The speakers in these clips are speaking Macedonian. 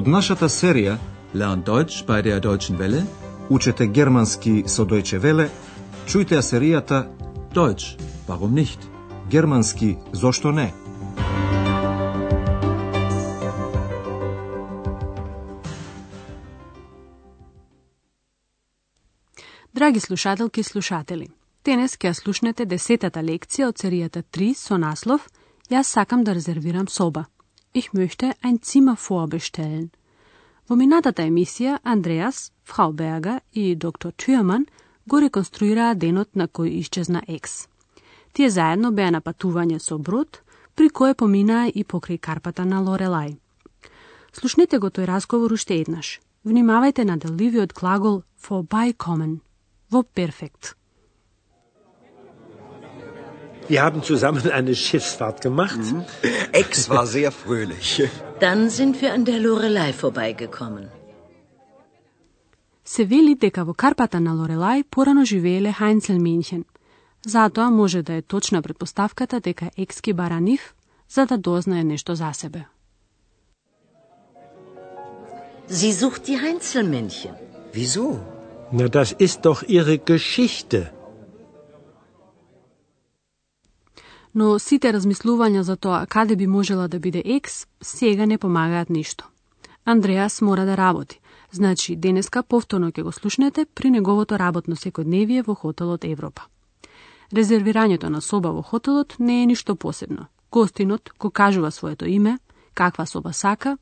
Од нашата серија Learn Deutsch bei der Deutschen Welle. Учете германски со Deutsche Welle, чујте ја серијата Deutsch, warum nicht? Германски зошто не? Драги слушателки и слушатели, денес ќе ја слушнете десетата лекција од серијата 3 со наслов Јас сакам да резервирам соба. Ich möchte ein Zimmer vorbestellen. Во минатата емисија, Андреас, Фрау Берга и доктор Тюрман го реконструираа денот на кој исчезна Екс. Тие заедно беа на патување со брод, при кое поминаа и покрај карпата на Лорелај. Слушнете го тој разговор уште еднаш. Внимавајте на деливиот глагол vorbeikommen во перфект. Wir haben zusammen eine Schiffsfahrt gemacht. Ex war sehr fröhlich. Dann sind wir an der Lorelei vorbeigekommen. Се вели дека во карпата на Лорелај порано живееле Хайнцелминхен. Затоа може да е точна предпоставката дека Екски бара нив за да дознае нешто за себе. Sie sucht die Heinzelmännchen. Wieso? Na, das ist doch ihre Geschichte. Но сите размислувања за тоа каде би можела да биде екс, сега не помагаат ништо. Андреас мора да работи, значи денеска повторно ќе го слушнете при неговото работно секојдневие во хотелот Европа. Резервирањето на соба во хотелот не е ништо посебно. Гостинот го кажува своето име, каква соба сака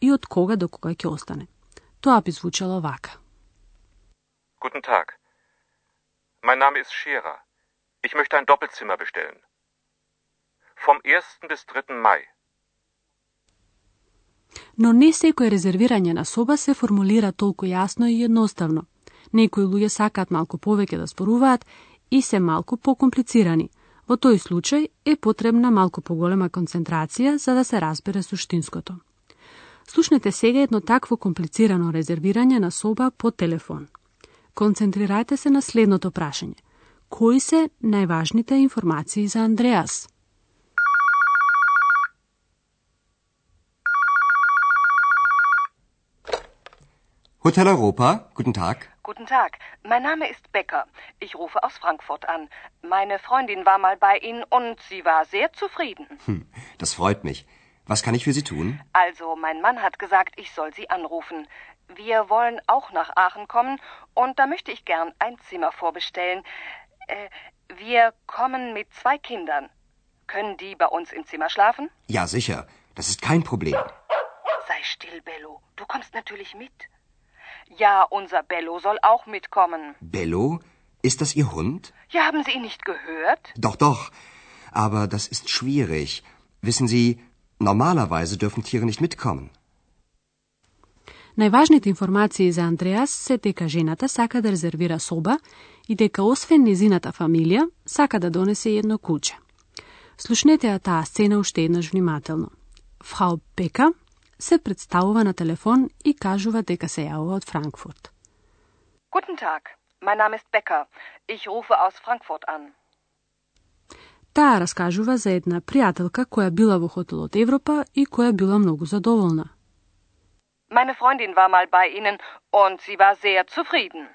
и од кога до кога ќе остане. Тоа би звучало вака. Guten Tag. Mein Name ist Scherer. Ich möchte ein Doppelzimmer bestellen. 1. bis 3. Mai. Но не секој резервирање на соба се формулира толку јасно и едноставно. Некои луѓе сакаат малку повеќе да споруваат и се малку покомплицирани. Во тој случај е потребна малку поголема концентрација за да се разбере суштинското. Слушнете сега едно такво комплицирано резервирање на соба по телефон. Концентрирајте се на следното прашање. Кои се најважните информации за Андреас? Hotel Europa, guten Tag. Guten Tag, mein Name ist Becker. Ich rufe aus Frankfurt an. Meine Freundin war mal bei Ihnen und sie war sehr zufrieden. Hm, das freut mich. Was kann ich für Sie tun? Also, mein Mann hat gesagt, ich soll Sie anrufen. Wir wollen auch nach Aachen kommen und da möchte ich gern ein Zimmer vorbestellen. Äh, wir kommen mit zwei Kindern. Können die bei uns im Zimmer schlafen? Ja, sicher. Das ist kein Problem. Sei still, Bello. Du kommst natürlich mit. Ja, unser Bello soll auch mitkommen. Bello? Ist das Ihr Hund? Ja, haben Sie ihn nicht gehört? Doch, doch. Aber das ist schwierig. Wissen Sie, normalerweise dürfen Tiere nicht mitkommen. Најважните информации за Андреас се дека жената сака да резервира соба и дека освен незината фамилија, сака да донесе едно куче. Слушнете ја таа сцена уште еднаш внимателно. Фрау Пека се представува на телефон и кажува дека се јавува од Франкфурт. Guten Tag, mein Name ist Becker. Ich rufe aus Frankfurt an. Таа раскажува за една пријателка која била во хотелот Европа и која била многу задоволна. Meine Freundin war mal bei Ihnen und sie war sehr zufrieden.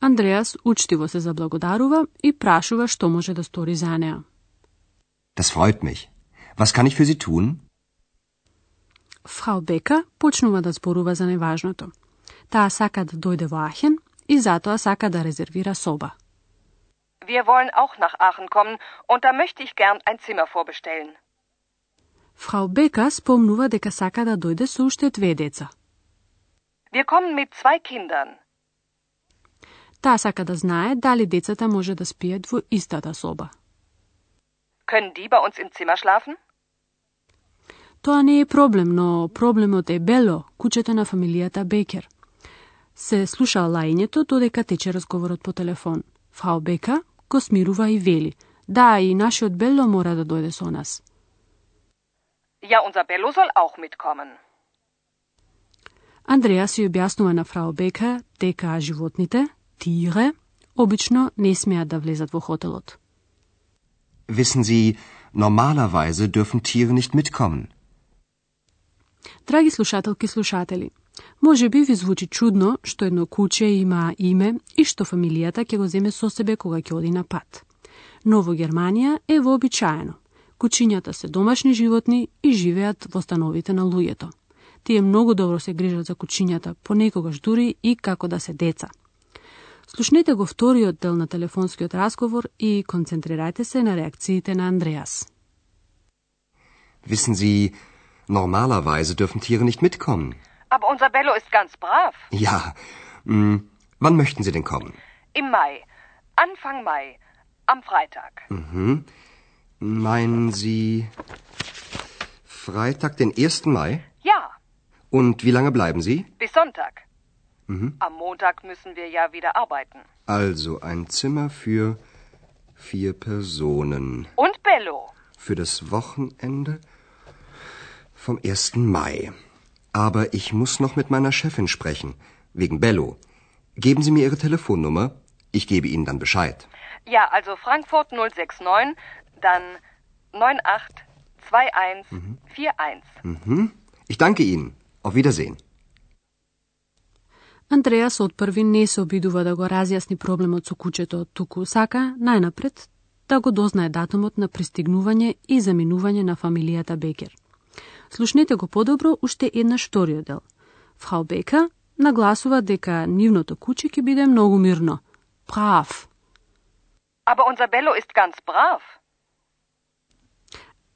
Андреас учтиво се заблагодарува и прашува што може да стори за неа. Das freut mich. Was kann ich für Sie tun? Фрау Бека почнува да зборува за најважното. Таа сака да дојде во Ахен и затоа сака да резервира соба. Wir wollen auch nach Aachen kommen und da möchte ich gern ein Zimmer vorbestellen. Фрау Бека спомнува дека сака да дојде со уште две деца. Wir kommen mit zwei Kindern. Таа сака да знае дали децата може да спијат во истата соба. Können die bei uns im Zimmer schlafen? Тоа не е проблем, но проблемот е Бело, кучето на фамилијата Бекер. Се слуша лајњето додека тече разговорот по телефон. Фрау Бека го смирува и вели. Да, и нашиот Бело мора да дојде со нас. Ja, unser Bello soll auch mitkommen. Андреа си објаснува на фрау Бека дека животните, тире, обично не смеат да влезат во хотелот. Wissen Sie, normalerweise dürfen Tiere nicht mitkommen. Драги слушателки и слушатели, може би ви звучи чудно што едно куче има име и што фамилијата ќе го земе со себе кога ќе оди на пат. Но во Германија е вообичаено. Кучињата се домашни животни и живеат во становите на луѓето. Тие многу добро се грижат за кучињата, понекогаш дури и како да се деца. Слушнете го вториот дел на телефонскиот разговор и концентрирајте се на реакциите на Андреас. Wissen Sie, normalerweise dürfen Tiere nicht mitkommen. Aber unser Bello ist ganz brav. Ja. Hm, wann möchten Sie denn kommen? Im Mai. Anfang Mai. Am Freitag. Mhm. Meinen Sie Freitag, den 1. Mai? Ja, Und wie lange bleiben Sie? bis Sonntag. Mhm. Am Montag müssen wir ja wieder arbeiten. Also ein Zimmer für vier Personen. Und Bello. Für das Wochenende vom 1. Mai. Aber ich muss noch mit meiner Chefin sprechen. Wegen Bello. Geben Sie mir Ihre Telefonnummer. Ich gebe Ihnen dann Bescheid. Ja, also Frankfurt 069, dann 982141. Mhm. Ich danke Ihnen. Auf Wiedersehen. Андреас од први не се обидува да го разјасни проблемот со кучето, туку сака најнапред да го дознае датумот на пристигнување и заминување на фамилијата Бекер. Слушнете го подобро уште еднаш вториот дел. Фрау Бека нагласува дека нивното куче ќе биде многу мирно. Прав. Aber unser Bello ist ganz brav.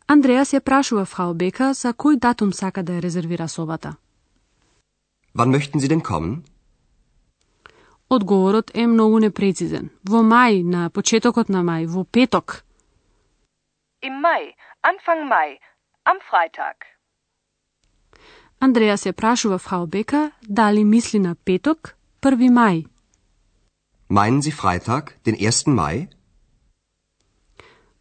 Андреас ја прашува фрау Бека за кој датум сака да ја резервира собата. Wann möchten Sie denn kommen? Одговорот е многу непрецизен. Во мај, на почетокот на мај, во петок. Im Mai. Anfang Mai. Am Freitag. Андреас ја прашува фрау Бека дали мисли на петок, 1 мај. Meinen Sie Freitag, den 1. Mai?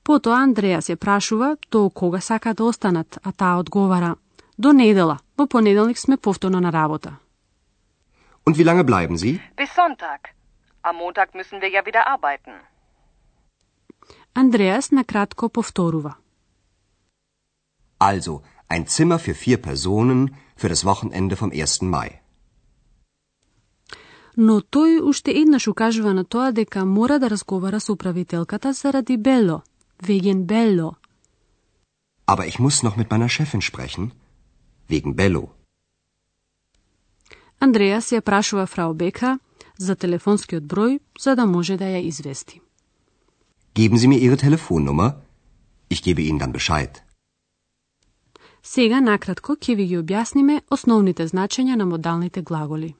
Потоа Андреас ја прашува до кога сака да останат, а таа одговара до недела. Во понеделник сме повторно на работа. Und wie lange bleiben Sie? Bis Sonntag. Am Montag müssen wir ja wieder arbeiten. Андреас накратко повторува. Also, ein Zimmer für vier Personen für das Wochenende vom 1. Mai. Но тој уште еднаш укажува на тоа дека мора да разговара со управителката заради Бело, веген Бело. Aber ich muss noch mit meiner Chefin sprechen. Wegen Bello. Андреас ја прашува фрау Бека за телефонскиот број за да може да ја извести. Geben Sie mir Ihre Telefonnummer. Ich gebe Ihnen dann Bescheid. Сега накратко ќе ви ги објасниме основните значења на модалните глаголи.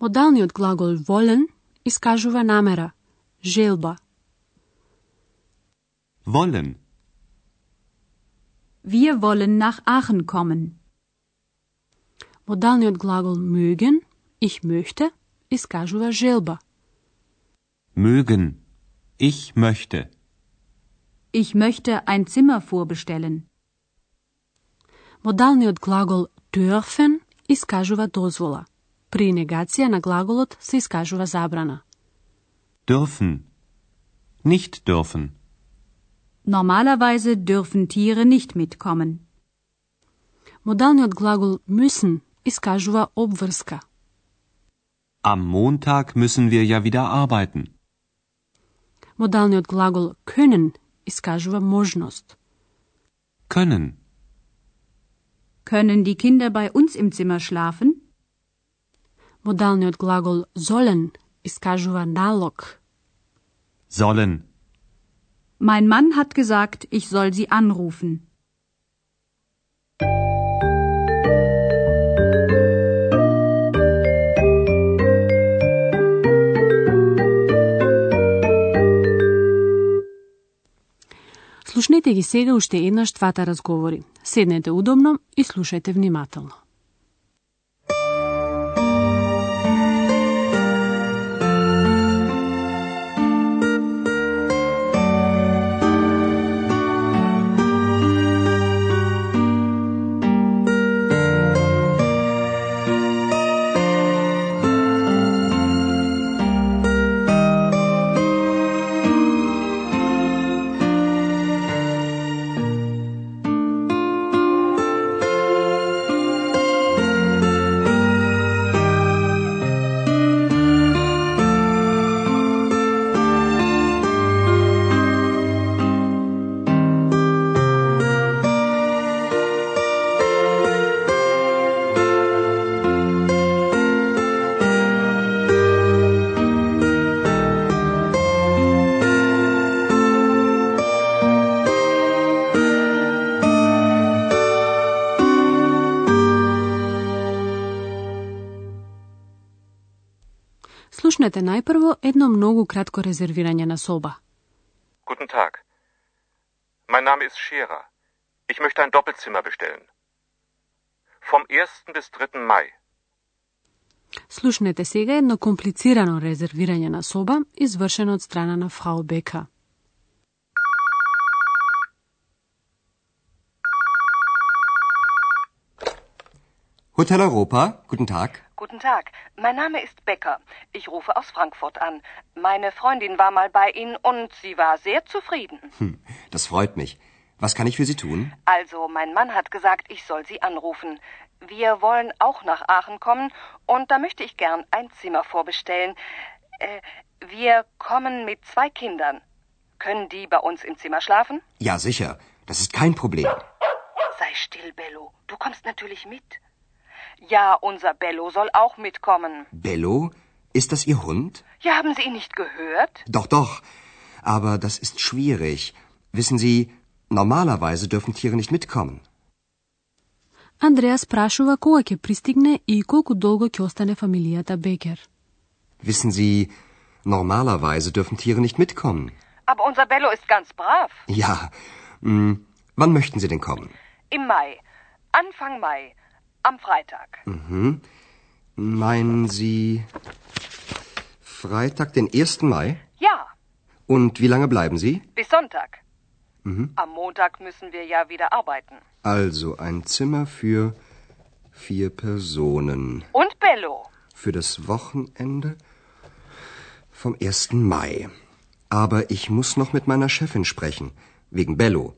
Модалниот глагол волен искажува намера, желба. Wollen. Wir wollen nach Aachen kommen. Модалниот глагол mögen, ich möchte, искажува желба. Mögen. Ich möchte. Ich möchte ein Zimmer vorbestellen. Модалниот глагол dürfen искажува дозвола. При негација на глаголот се искажува забрана. Dürfen. Nicht dürfen. Normalerweise dürfen Tiere nicht mitkommen. Модалниот глагол müssen искажува обврска. Am Montag müssen wir ja wieder arbeiten. Модалниот глагол können искажува можност. Können. Können die Kinder bei uns im Zimmer schlafen? Модалниот глагол sollen искажува налог. Sollen. Mein Mann hat gesagt, ich soll sie anrufen. Слушнете ги сега уште еднаш твата разговори. Седнете удобно и слушајте внимателно. Слушнете најпрво едно многу кратко резервирање на соба. Guten Tag. Mein Name ist Scherer. Ich möchte ein Doppelzimmer bestellen. Vom 1. bis 3. Mai. Слушнете сега едно комплицирано резервирање на соба, извршено од страна на фрау Бека. Hotel Europa, guten Tag. Guten Tag, mein Name ist Becker. Ich rufe aus Frankfurt an. Meine Freundin war mal bei Ihnen und sie war sehr zufrieden. Hm, das freut mich. Was kann ich für Sie tun? Also, mein Mann hat gesagt, ich soll Sie anrufen. Wir wollen auch nach Aachen kommen und da möchte ich gern ein Zimmer vorbestellen. Äh, wir kommen mit zwei Kindern. Können die bei uns im Zimmer schlafen? Ja, sicher. Das ist kein Problem. Sei still, Bello. Du kommst natürlich mit. Ja, unser Bello soll auch mitkommen. Bello? Ist das Ihr Hund? Ja, haben Sie ihn nicht gehört? Doch, doch. Aber das ist schwierig. Wissen Sie, normalerweise dürfen Tiere nicht mitkommen. Андреа спрашува кога ќе пристигне и колку долго ќе остане фамилијата Бекер. Wissen Sie, normalerweise dürfen Tiere nicht mitkommen. Aber unser Bello ist ganz brav. Ja. Hm, wann möchten Sie denn kommen? Im Mai. Anfang Mai. Am Freitag. Mhm. Meinen Sie Freitag, den 1. Mai? Ja, Und wie lange bleiben Sie? bis Sonntag. Mhm. Am Montag müssen wir ja wieder arbeiten. Also ein Zimmer für vier Personen. Und Bello. Für das Wochenende vom 1. Mai. Aber ich muss noch mit meiner Chefin sprechen. Wegen Bello.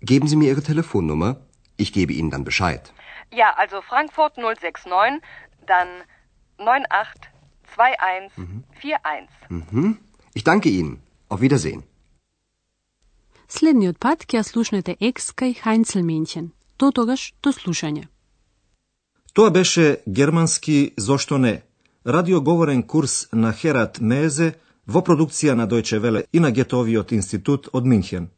Geben Sie mir Ihre Telefonnummer. Ich gebe Ihnen dann Bescheid. Ja, also Frankfurt 069, dann 982141. Mhm. Ich danke Ihnen. Auf Wiedersehen. Следниот пат ќе ја слушнете екс кај Хајнцелменќен. До тогаш, до слушање. Тоа беше германски Зошто не? Радиоговорен курс на Херат Мезе во продукција на Дојче Веле и на Гетовиот институт од Минхен.